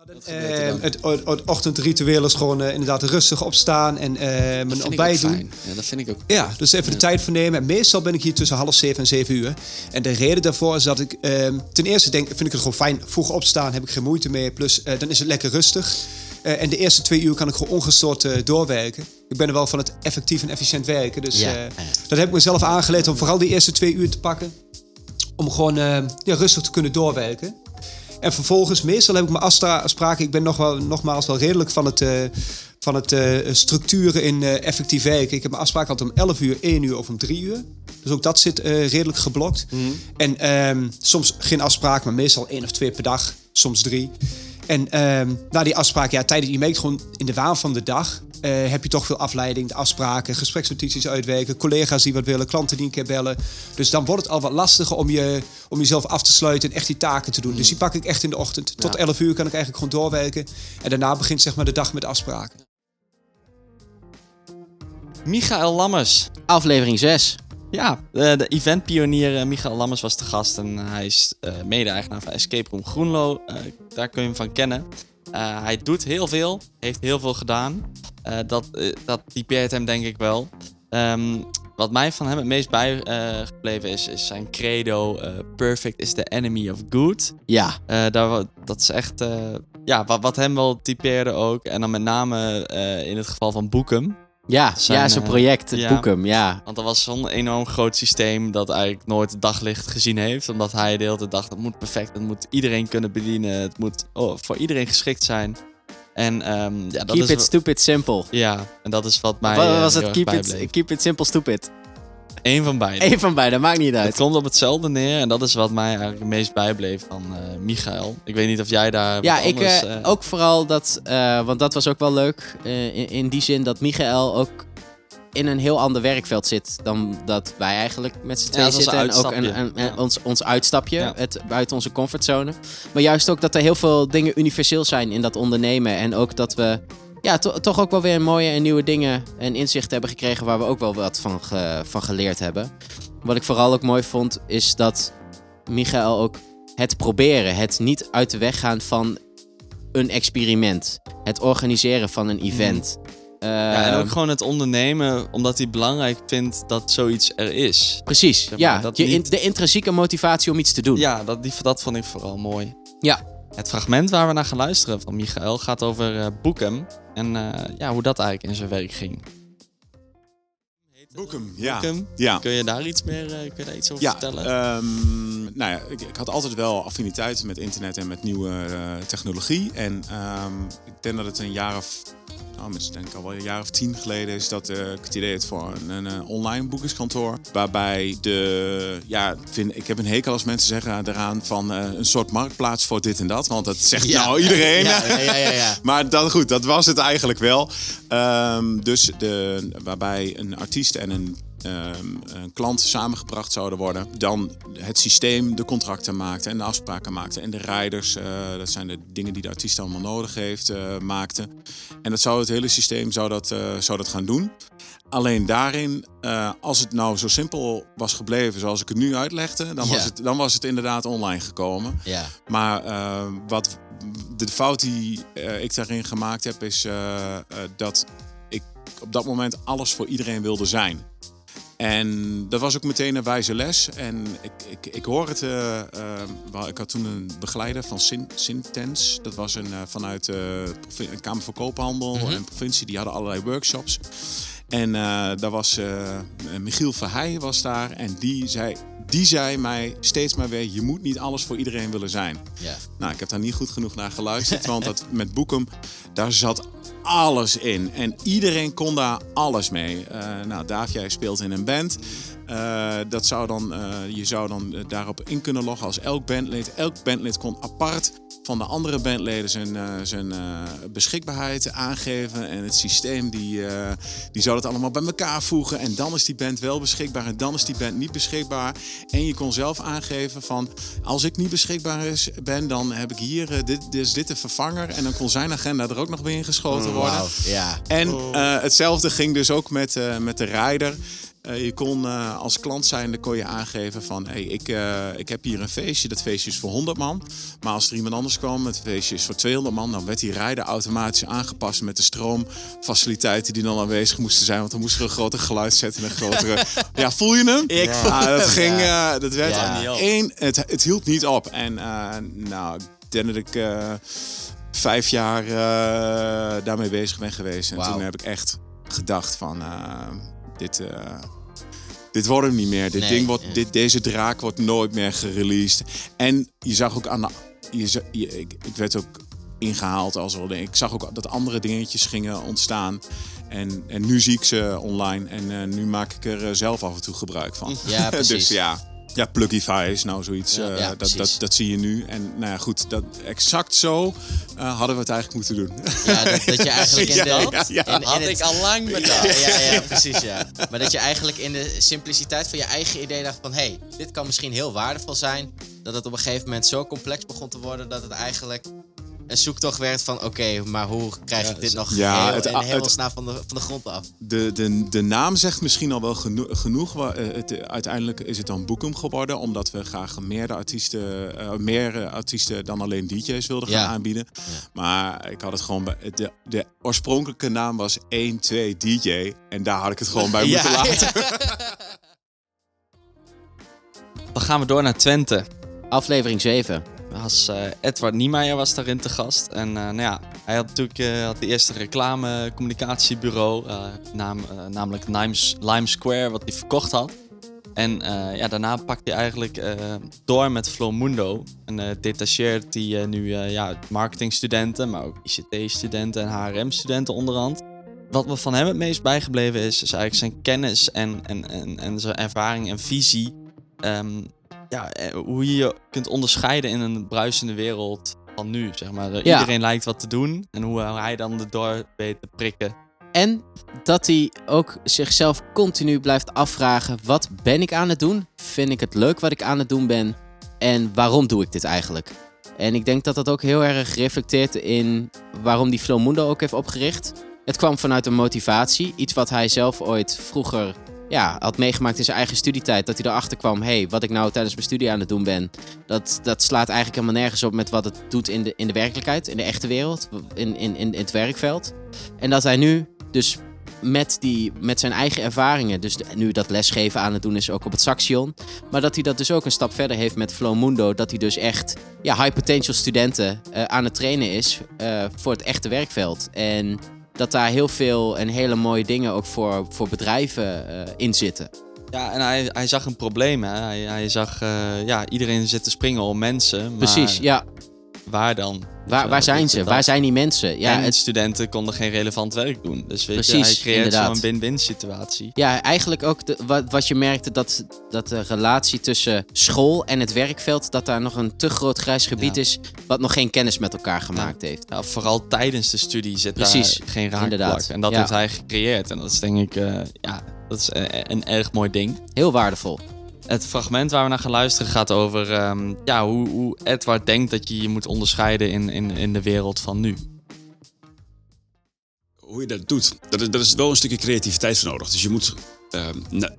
Eh, het, het, ochtendritueel is gewoon eh, inderdaad rustig opstaan en eh, mijn ontbijt doen. Ja, dat vind ik ook. Ja, dus even de tijd voor nemen. En meestal ben ik hier tussen half zeven en zeven uur. En de reden daarvoor is dat ik ehm, ten eerste denk, vind ik het gewoon fijn. Vroeg opstaan heb ik geen moeite mee. Plus eh, dan is het lekker rustig. En de eerste twee uur kan ik gewoon ongestoord doorwerken. Ik ben er wel van het effectief en efficiënt werken. Dus Ja, dat heb ik mezelf aangeleerd om vooral die eerste twee uur te pakken. Om gewoon eh, ja, rustig te kunnen doorwerken. En vervolgens, meestal heb ik mijn afspraken. Ik ben nog wel, nogmaals wel redelijk van het, eh, van het eh, structuren in eh, effectief werken. Ik heb mijn afspraak altijd om 11 uur, 1 uur of om 3 uur. Dus ook dat zit redelijk geblokt. En ehm, soms geen afspraak, maar meestal één of twee per dag. Soms drie. En ehm, na die afspraak, ja, tijdens, je merkt gewoon in de waan van de dag... eh, heb je toch veel afleiding, de afspraken, gespreksnotities uitwerken... collega's die wat willen, klanten die een keer bellen. Dus dan wordt het al wat lastiger om, je, om jezelf af te sluiten en echt die taken te doen. Dus die pak ik echt in de ochtend. Tot 11 uur kan ik eigenlijk gewoon doorwerken. En daarna begint zeg maar de dag met afspraken. Michael Lammers. Aflevering 6. Ja, de, de eventpionier eh, Michael Lammers was te gast. En hij is eh, mede-eigenaar van Escape Room Groenlo. Eh, daar kun je hem van kennen. Eh, hij doet heel veel, heeft heel veel gedaan. Eh, dat, eh, dat typeert hem denk ik wel. Ehm, wat mij van hem het meest bijgebleven is, is zijn credo: eh, Perfect is the enemy of good. Ja, Eh, daar, dat is echt eh, ja, wat, wat hem wel typeerde ook. En dan met name eh, in het geval van Boekum. Ja, Zijn, ja zijn eh, project, het ja. boekum, ja. Want dat was zo'n enorm groot systeem dat eigenlijk nooit het daglicht gezien heeft. Omdat hij de hele tijd dacht, het moet perfect, het moet iedereen kunnen bedienen. Het moet oh, voor iedereen geschikt zijn. En ehm, ja, dat Keep is it stupid simple. Ja, en dat is wat mij Wat eh, was het? Keep it, keep it simple stupid. Eén van beide. Eén van beide, maakt niet Het uit. komt op hetzelfde neer en dat is wat mij eigenlijk het meest bijbleef van eh Michael. Ik weet niet of jij daar Ja, ik anders... eh, eh, ook vooral dat, want dat was ook wel leuk. in, in die zin dat Michael ook in een heel ander werkveld zit dan dat wij eigenlijk met z'n Ja, tweeën is zitten. En ook een, uitstapje. een- een- Ja. ons, ons uitstapje, Ja. het, buiten onze comfortzone. Maar juist ook dat er heel veel dingen universeel zijn in dat ondernemen. En ook dat we ja, to- toch ook wel weer mooie en nieuwe dingen en inzichten hebben gekregen waar we ook wel wat van, ge- van geleerd hebben. Wat ik vooral ook mooi vond, is dat Michael ook het proberen, het niet uit de weg gaan van een experiment. Het organiseren van een event. ja, en Ehm, ook gewoon het ondernemen, omdat hij belangrijk vindt dat zoiets er is. Precies, maar, ja. dat je, niet- de intrinsieke motivatie om iets te doen. Ja, dat, die, dat vond ik vooral mooi. Ja. Het fragment waar we naar gaan luisteren van Michael gaat over eh Boekem. En eh, ja, hoe dat eigenlijk in zijn werk ging. Boekem, ja. Kun je daar iets meer eh, kun je daar iets over Ja, vertellen? ehm, nou ja, ik, ik had altijd wel affiniteit met internet en met nieuwe technologie. En ehm, ik denk dat het een jaar of, nou, misschien denk ik al wel een jaar of tien geleden is dat eh, ik het idee had voor een, een, eh, online boekingskantoor. Waarbij de, ja, ik vind, ik heb een hekel als mensen zeggen eraan van eh, een soort marktplaats voor dit en dat. Want dat zegt Ja. nou iedereen. Ja, ja, ja, ja, ja. Maar dat, goed, dat was het eigenlijk wel. Ehm, dus de, waarbij een artiest en een, ehm, een klant samengebracht zouden worden. Dan het systeem de contracten maakte en de afspraken maakte. En de rijders, eh, dat zijn de dingen die de artiest allemaal nodig heeft, eh, maakte. En dat zou het hele systeem zou dat, eh, zou dat gaan doen. Alleen daarin, als het nou zo simpel was gebleven zoals ik het nu uitlegde, dan, Ja. was, het, dan was het inderdaad online gekomen. Ja. Maar wat de fout die ik daarin gemaakt heb, is dat ik op dat moment alles voor iedereen wilde zijn. En dat was ook meteen een wijze les. En ik, ik, ik hoor het. eh, eh, ik had toen een begeleider van Sin, Sintens. Dat was een, eh, vanuit de Kamer van Koophandel Mhm. en provincie. Die hadden allerlei workshops. En eh, daar was eh, Michiel Verheij was daar. En die zei, die zei mij steeds maar weer: je moet niet alles voor iedereen willen zijn. Ja. Nou, ik heb daar niet goed genoeg naar geluisterd. want dat, met Boekum, daar zat alles in. En iedereen kon daar alles mee. Eh, nou, Daaf, jij speelt in een band. Eh, dat zou dan, eh, je zou dan eh, daarop in kunnen loggen als elk bandlid. Elk bandlid kon apart van de andere bandleden zijn, eh, zijn eh, beschikbaarheid aangeven. En het systeem die, eh, die zou dat allemaal bij elkaar voegen. En dan is die band wel beschikbaar en dan is die band niet beschikbaar. En je kon zelf aangeven van als ik niet beschikbaar is, ben, dan heb ik hier dit, dus dit de vervanger. En dan kon zijn agenda er ook nog weer in geschoten worden. Ja. En eh, hetzelfde ging dus ook met, eh, met de rijder. Eh, je kon eh, als klant zijnde kon je aangeven van... Hey, ik, eh, ik heb hier een feestje, dat feestje is voor 100 man. Maar als er iemand anders kwam, het feestje is voor 200 man... dan werd die rijder automatisch aangepast met de stroomfaciliteiten... die dan aanwezig moesten zijn. Want dan moest er een groter geluid zetten en een grotere... ja, voel je hem? Ik voel Ah, dat hem, ging... ja. eh, dat werd Ja. Niet op. één... Het, het hield niet op. En eh, nou, ik denk dat ik... eh, vijf jaar eh, daarmee bezig ben geweest. En toen heb ik echt gedacht van... dit, eh, dit wordt hem niet meer. Dit Nee, ding wordt, ja. dit, deze draak wordt nooit meer gereleased. En je zag ook aan de... Je, je- ik, ik werd ook ingehaald als wel. Ik zag ook dat andere dingetjes gingen ontstaan. En, en nu zie ik ze online. En eh, nu maak ik er eh, zelf af en toe gebruik van. Ja, precies. dus ja... Ja, Plugify is nou zoiets. Ja, eh, ja, dat, dat, dat zie je nu. En nou ja, goed, dat, exact zo eh, hadden we het eigenlijk moeten doen. Ja, dat, dat je eigenlijk in de... Ja, ja, ja. in- in Had het- ik al lang Ja, bedacht. ja, ja, precies, ja. Maar dat je eigenlijk in de simpliciteit van je eigen idee dacht van... hé, hey, dit kan misschien heel waardevol zijn. Dat het op een gegeven moment zo complex begon te worden... dat het eigenlijk een zoektocht werd van... oké, maar hoe krijg ik dit nog Ja, heel, het- hemelsnaam van de, van de grond af? De, de, de naam zegt misschien al wel geno- genoeg. eh, Het, uiteindelijk is het dan Boekum geworden, omdat we graag meer, artiesten, eh, meer artiesten dan alleen DJ's wilden gaan Ja. aanbieden. Maar ik had het gewoon bij. De, de oorspronkelijke naam was 1, 2 DJ. En daar had ik het gewoon bij Ja, moeten laten. ja. dan gaan we door naar Twente. Aflevering 7. Was, eh, Edward Niemeyer was daarin te gast. En eh, nou ja, hij had natuurlijk eh, had de eerste reclame-communicatiebureau, naam, namelijk Limes, Lime Square, wat hij verkocht had. En ja, daarna pakte hij eigenlijk door met Flowmundo. En detacheert hij nu ja, marketingstudenten, maar ook ICT-studenten en HRM-studenten onderhand. Wat me van hem het meest bijgebleven is, is eigenlijk zijn kennis en, en, en, en zijn ervaring en visie. Ehm, ja, eh, hoe je je kunt onderscheiden in een bruisende wereld van nu, zeg maar. Eh, Ja. Iedereen lijkt wat te doen en hoe hij dan erdoor weet te prikken. En dat hij ook zichzelf continu blijft afvragen: wat ben ik aan het doen? Vind ik het leuk wat ik aan het doen ben? En waarom doe ik dit eigenlijk? En ik denk dat dat ook heel erg reflecteert in waarom die Flowmundo ook heeft opgericht. Het kwam vanuit een motivatie, iets wat hij zelf ooit vroeger ja, had meegemaakt in zijn eigen studietijd. Dat hij erachter kwam: hé, hey, wat ik nou tijdens mijn studie aan het doen ben, dat, dat slaat eigenlijk helemaal nergens op met wat het doet in de, in de werkelijkheid, in de echte wereld, in, in, in het werkveld. En dat hij nu dus met, die, met zijn eigen ervaringen, dus nu dat lesgeven aan het doen is ook op het Saxion, maar dat hij dat dus ook een stap verder heeft met Flowmundo, dat hij dus echt ja, high potential studenten eh, aan het trainen is eh, voor het echte werkveld. En dat daar heel veel en hele mooie dingen ook voor, voor bedrijven eh, in zitten. Ja, en hij, hij zag een probleem. Hè? Hij, hij zag, eh, ja, iedereen zit te springen om mensen. Maar Precies, ja. Waar dan? Waar, waar zijn ze? Waar zijn die mensen? Ja, en het, studenten konden geen relevant werk doen. Dus weet je, Precies, hij creëert zo'n win-win situatie. Ja, eigenlijk ook de, wat, wat je merkte, dat, dat de relatie tussen school en het werkveld, dat daar nog een te groot grijs gebied Ja. is, wat nog geen kennis met elkaar gemaakt heeft. Ja, vooral tijdens de studie zit Precies, daar geen raakvlak. inderdaad. En dat heeft hij gecreëerd. En dat is denk ik, eh, ja, dat is eh, een erg mooi ding. Heel waardevol. Het fragment waar we naar gaan luisteren gaat over ehm, ja, hoe, hoe Edward denkt dat je je moet onderscheiden in, in, in de wereld van nu. hoe je dat doet, dat is, dat is wel een stukje creativiteit voor nodig. Dus je moet, ehm, nou,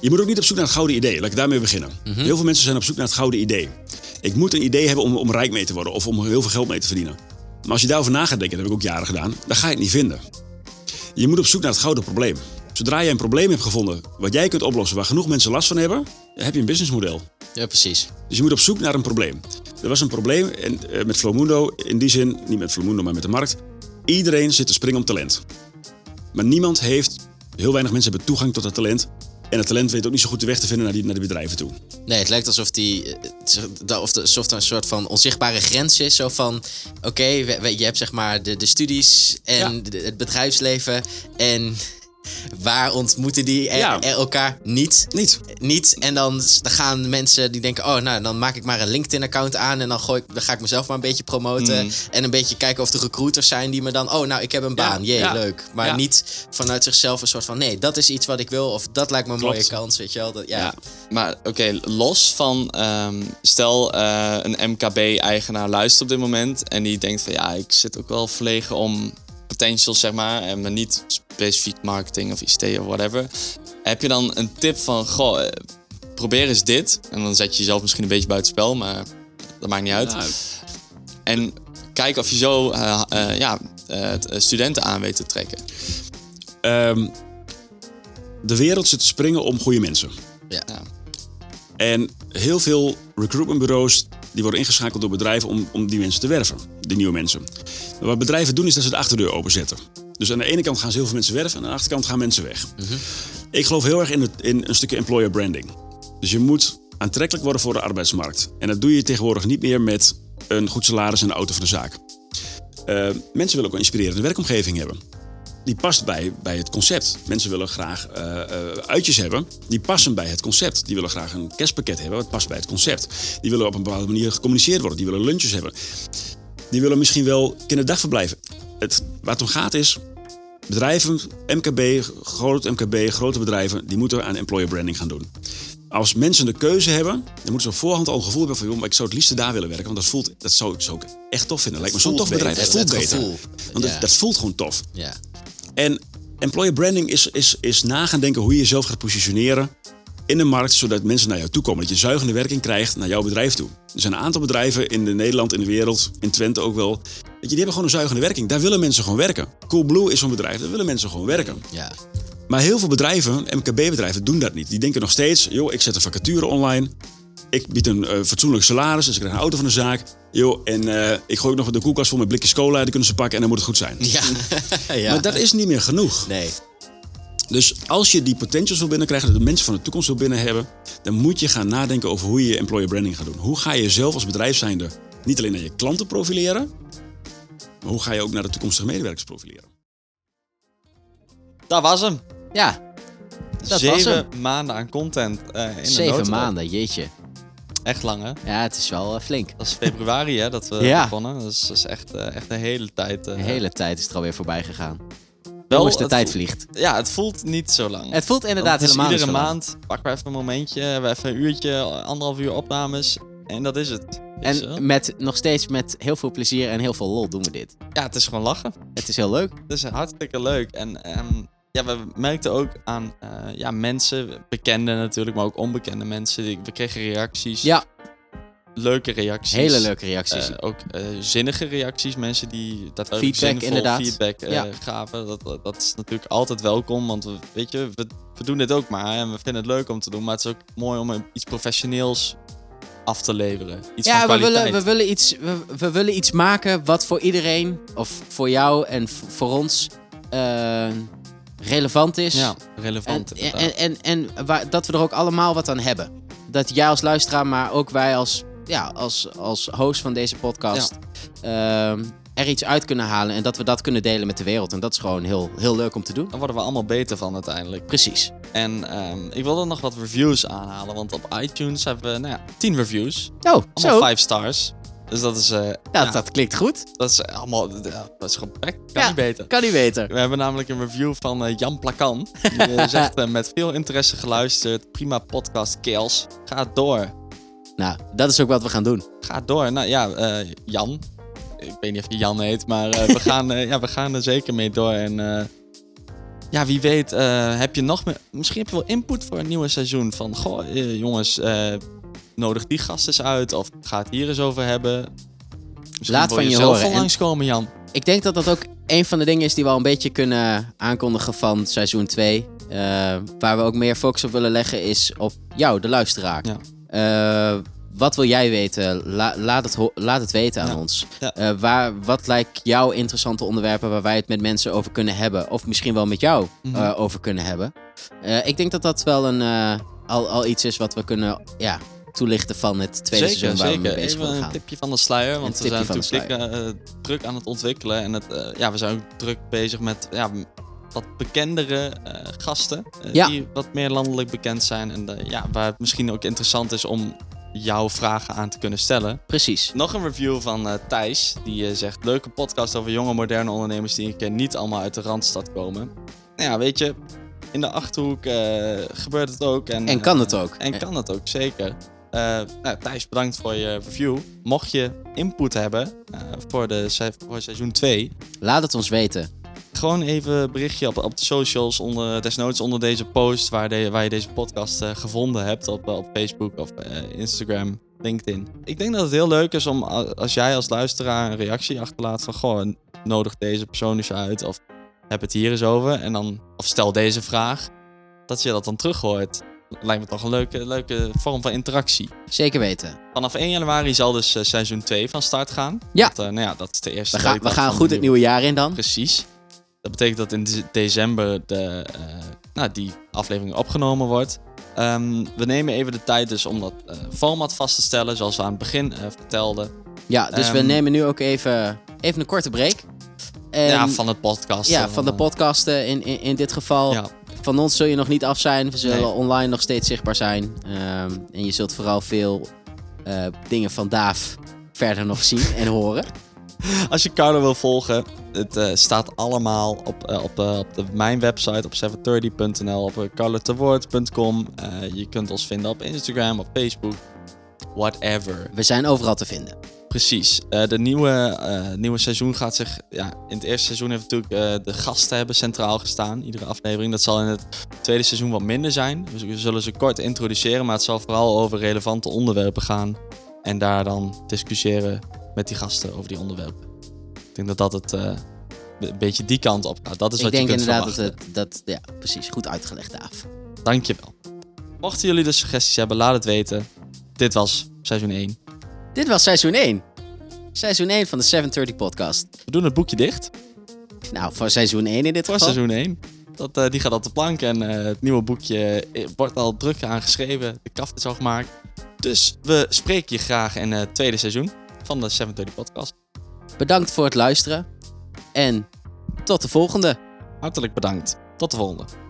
je moet ook niet op zoek naar het gouden idee. Laat ik daarmee beginnen. Heel veel mensen zijn op zoek naar het gouden idee. Ik moet een idee hebben om, om rijk mee te worden of om heel veel geld mee te verdienen. Maar als je daarover na gaat denken, dat heb ik ook jaren gedaan, dan ga je het niet vinden. Je moet op zoek naar het gouden probleem. Zodra je een probleem hebt gevonden wat jij kunt oplossen, waar genoeg mensen last van hebben, heb je een businessmodel. Ja, precies. Dus je moet op zoek naar een probleem. Er was een probleem en, eh, met Flowmundo, in die zin, niet met Flowmundo, maar met de markt. Iedereen zit te springen om talent. Maar niemand heeft, heel weinig mensen hebben toegang tot dat talent. En het talent weet ook niet zo goed de weg te vinden naar die, naar die bedrijven toe. Nee, het lijkt alsof die. eh, Of de- alsof er een soort van onzichtbare grens is. Zo van: oké, je hebt zeg maar de, de studies en de- het bedrijfsleven. En waar ontmoeten die er- Ja. er elkaar niet? Niet. Niet. En dan, dan gaan mensen die denken: oh, nou, dan maak ik maar een LinkedIn-account aan. En dan, gooi ik, dan ga ik mezelf maar een beetje promoten. Mm. En een beetje kijken of de recruiters zijn die me dan: oh, nou, ik heb een baan. Jee, ja. leuk. Maar niet vanuit zichzelf een soort van: nee, dat is iets wat ik wil. Of dat lijkt me een Klopt. mooie kans. Weet je wel? Dat, ja. Ja. Maar oké, los van, ehm, stel eh, een MKB-eigenaar luistert op dit moment en die denkt van ja, ik zit ook wel verlegen om potentials zeg maar, en maar niet specifiek marketing of ICT of whatever. Heb je dan een tip van, goh, eh, probeer eens dit. En dan zet je jezelf misschien een beetje buitenspel, maar dat maakt niet uit. Nou, En kijk of je zo eh, eh, ja, eh, studenten aan weet te trekken. ehm, de wereld zit te springen om goede mensen. Ja. Ja. En heel veel recruitmentbureaus die worden ingeschakeld door bedrijven om, om die mensen te werven, die nieuwe mensen. Maar wat bedrijven doen is dat ze de achterdeur openzetten. Dus aan de ene kant gaan ze heel veel mensen werven en aan de achterkant gaan mensen weg. Ik geloof heel erg in, het, in een stukje employer branding. Dus je moet aantrekkelijk worden voor de arbeidsmarkt. En dat doe je tegenwoordig niet meer met een goed salaris en een auto van de zaak. Eh, mensen willen ook een inspirerende werkomgeving hebben. Die past bij, bij het concept. Mensen willen graag eh, eh, uitjes hebben. Die passen bij het concept. Die willen graag een kerstpakket hebben. Wat past bij het concept. Die willen op een bepaalde manier gecommuniceerd worden. Die willen lunches hebben. Die willen misschien wel kinderdagverblijven. Het, waar het om gaat is. Bedrijven, MKB, groot MKB, grote bedrijven, die moeten aan employer branding gaan doen. Als mensen de keuze hebben, dan moeten ze op voorhand al een gevoel hebben van, joh, maar ik zou het liefste daar willen werken, want dat voelt, dat zou, ik echt tof vinden. Lijkt me zo'n tof bedrijf. Het voelt Het beter. gevoel. Want Ja. het, dat voelt gewoon tof. ja. En employer branding is, is, is na gaan denken hoe je jezelf gaat positioneren in de markt, zodat mensen naar jou toe komen. Dat je zuigende werking krijgt naar jouw bedrijf toe. Er zijn een aantal bedrijven in de Nederland, in de wereld, in Twente ook wel. Weet je, die hebben gewoon een zuigende werking. Daar willen mensen gewoon werken. Coolblue is zo'n bedrijf, daar willen mensen gewoon werken. ja. Maar heel veel bedrijven, MKB-bedrijven, doen dat niet. Die denken nog steeds, joh, ik zet een vacature online. ik bied een eh, fatsoenlijk salaris, dus ik krijg een auto van de zaak. Yo, en eh, ik gooi ook nog de koelkast vol met blikjes cola, die kunnen ze pakken en dan moet het goed zijn. Ja. ja. Maar dat is niet meer genoeg. Nee. Dus als je die potentials wil binnenkrijgen, de mensen van de toekomst wil binnen hebben, dan moet je gaan nadenken over hoe je je employer branding gaat doen. Hoe ga je zelf als bedrijf zijnde niet alleen naar je klanten profileren, maar hoe ga je ook naar de toekomstige medewerkers profileren? Dat was hem. Ja, dat was Zeven hem. maanden aan content. eh in de Zeven maanden, jeetje. Echt lang, hè? Ja, het is wel eh, flink. Dat is februari, hè, dat we Ja. begonnen. Dat is, dat is echt, eh, echt een hele tijd. eh, De hele tijd is er alweer voorbij gegaan. Wel, Jongens, de tijd voelt- vliegt. Ja, het voelt niet zo lang. Het voelt inderdaad het is helemaal Iedere maand pakken we even een momentje, hebben we even een uurtje, anderhalf uur opnames. En dat is het. En met, nog steeds met heel veel plezier en heel veel lol doen we dit. ja, het is gewoon lachen. Het is heel leuk. Het is hartstikke leuk. En ehm, ja, we merkten ook aan eh, ja, mensen, bekende natuurlijk, maar ook onbekende mensen. We kregen reacties. Ja, Leuke reacties. hele leuke reacties. Eh, ook eh, zinnige reacties, mensen die daadwerkelijk Feedback, inderdaad. feedback Ja. gaven. Dat, dat, dat is natuurlijk altijd welkom, want we, weet je, we, we doen dit ook maar en we vinden het leuk om te doen. Maar het is ook mooi om iets professioneels af te leveren. Iets ja, van we willen, we, willen iets, we, we willen iets maken wat voor iedereen, of voor jou en voor ons, relevant is. Ja, En, relevant en, inderdaad. en, en, en waar, dat we er ook allemaal wat aan hebben. Dat jij als luisteraar, maar ook wij als, ja, als, als host van deze podcast ehm, er iets uit kunnen halen. En dat we dat kunnen delen met de wereld. En dat is gewoon heel, heel leuk om te doen. Daar worden we allemaal beter van uiteindelijk. Precies. En ehm, ik wilde nog wat reviews aanhalen, want op iTunes hebben we nou ja, 10 reviews. Oh, Allemaal zo. 5 stars. Dus dat is, eh, Ja, ja, dat klinkt goed. dat is allemaal, ja, dat is gewoon. Kan Ja. niet beter. Kan niet beter. We hebben namelijk een review van eh, Jan Plakan. Die eh, zegt eh, met veel interesse geluisterd. Prima podcast, Kels. Ga door. Nou, dat is ook wat we gaan doen. Ga door. Nou ja, eh, Jan. Ik weet niet of je Jan heet, maar eh, we, gaan, eh, ja, we gaan er zeker mee door. En ja, wie weet heb je nog meer... Misschien heb je wel input voor een nieuwe seizoen. Van, goh, jongens, nodig die gast eens uit. Of ga het hier eens over hebben. Misschien Laat van je horen. langskomen, Jan. Ik denk dat dat ook een van de dingen is die we al een beetje kunnen aankondigen van seizoen 2. Eh, waar we ook meer focus op willen leggen is op jou, de luisteraar. Ja. Eh, wat wil jij weten? La- laat, het laat het weten aan Ja. ons. Ja. Eh, waar, wat lijkt jou interessante onderwerpen waar wij het met mensen over kunnen hebben? Of misschien wel met jou Mhm. eh, over kunnen hebben. Ik denk dat dat wel een, al, al iets is wat we kunnen ja, toelichten van het tweede Zeker, seizoen waar we mee bezig Even willen een gaan. tipje van de sluier, want we zijn natuurlijk druk aan het ontwikkelen. En het, ja, we zijn ook druk bezig met ja, wat bekendere eh, gasten. eh, Ja. Die wat meer landelijk bekend zijn. En eh, ja, waar het misschien ook interessant is om jouw vragen aan te kunnen stellen. Precies. Nog een review van Thijs. Die zegt, leuke podcast over jonge moderne ondernemers die ik ken niet allemaal uit de Randstad komen. Nou ja, weet je, in de Achterhoek gebeurt het ook. En, En kan het ook. En kan het ook, zeker. Eh, nou, Thijs, bedankt voor je review. Mocht je input hebben voor, de, voor seizoen 2, Laat het ons weten. Gewoon even een berichtje op, op de socials, onder, desnoods onder deze post waar, de, waar je deze podcast eh, gevonden hebt, op, op Facebook of eh, Instagram, LinkedIn. Ik denk dat het heel leuk is om als jij als luisteraar een reactie achterlaat van goh, nodig deze persoon eens uit of heb het hier eens over en dan, of stel deze vraag, dat je dat dan terug hoort. Lijkt me toch een leuke, leuke vorm van interactie. Zeker weten. Vanaf 1 januari zal dus eh, seizoen 2 van start gaan. Ja. Dat, nou ja, dat is de eerste We gaan, we gaan goed het nieuwe jaar in dan. Precies. Dat betekent dat in de- december de, eh, nou, die aflevering opgenomen wordt. Ehm, we nemen even de tijd dus om dat eh, format vast te stellen, zoals we aan het begin eh, vertelden. Ja, dus we Ehm, nemen nu ook even, even een korte break. En, ja, van het podcast. ja, van de podcasten in, in, in dit geval. Ja, Van ons zul je nog niet af zijn. We zullen Nee. online nog steeds zichtbaar zijn. Ehm, en je zult vooral veel dingen van Daaf verder nog zien en horen. Als je Carlo wil volgen, het eh, staat allemaal op, eh, op, eh, op de, mijn website op 730.nl, op carlotewoord.com. Eh, je kunt ons vinden op Instagram, op Facebook, whatever. We zijn overal te vinden. Precies. De nieuwe, nieuwe seizoen gaat zich. Ja, in het eerste seizoen heeft natuurlijk de gasten hebben centraal gestaan. Iedere aflevering. Dat zal in het tweede seizoen wat minder zijn. We zullen ze kort introduceren. Maar het zal vooral over relevante onderwerpen gaan. En daar dan discussiëren met die gasten over die onderwerpen. Ik denk dat dat het. eh, een beetje die kant op gaat. Dat is Ik wat denk je kunt inderdaad dat het, dat, ja, precies, goed uitgelegd Daaf. Dankjewel. Mochten jullie dus suggesties hebben, laat het weten. dit was seizoen 1. Dit was seizoen 1. Seizoen 1 van de 730 podcast. We doen het boekje dicht Nou, voor seizoen 1 in dit voor geval. seizoen 1. Dat, eh, die gaat op de plank en eh, het nieuwe boekje wordt al druk aangeschreven. De kaft is al gemaakt. Dus we spreken je graag in het tweede seizoen van de 730 podcast. Bedankt voor het luisteren. En tot de volgende. Hartelijk bedankt. Tot de volgende.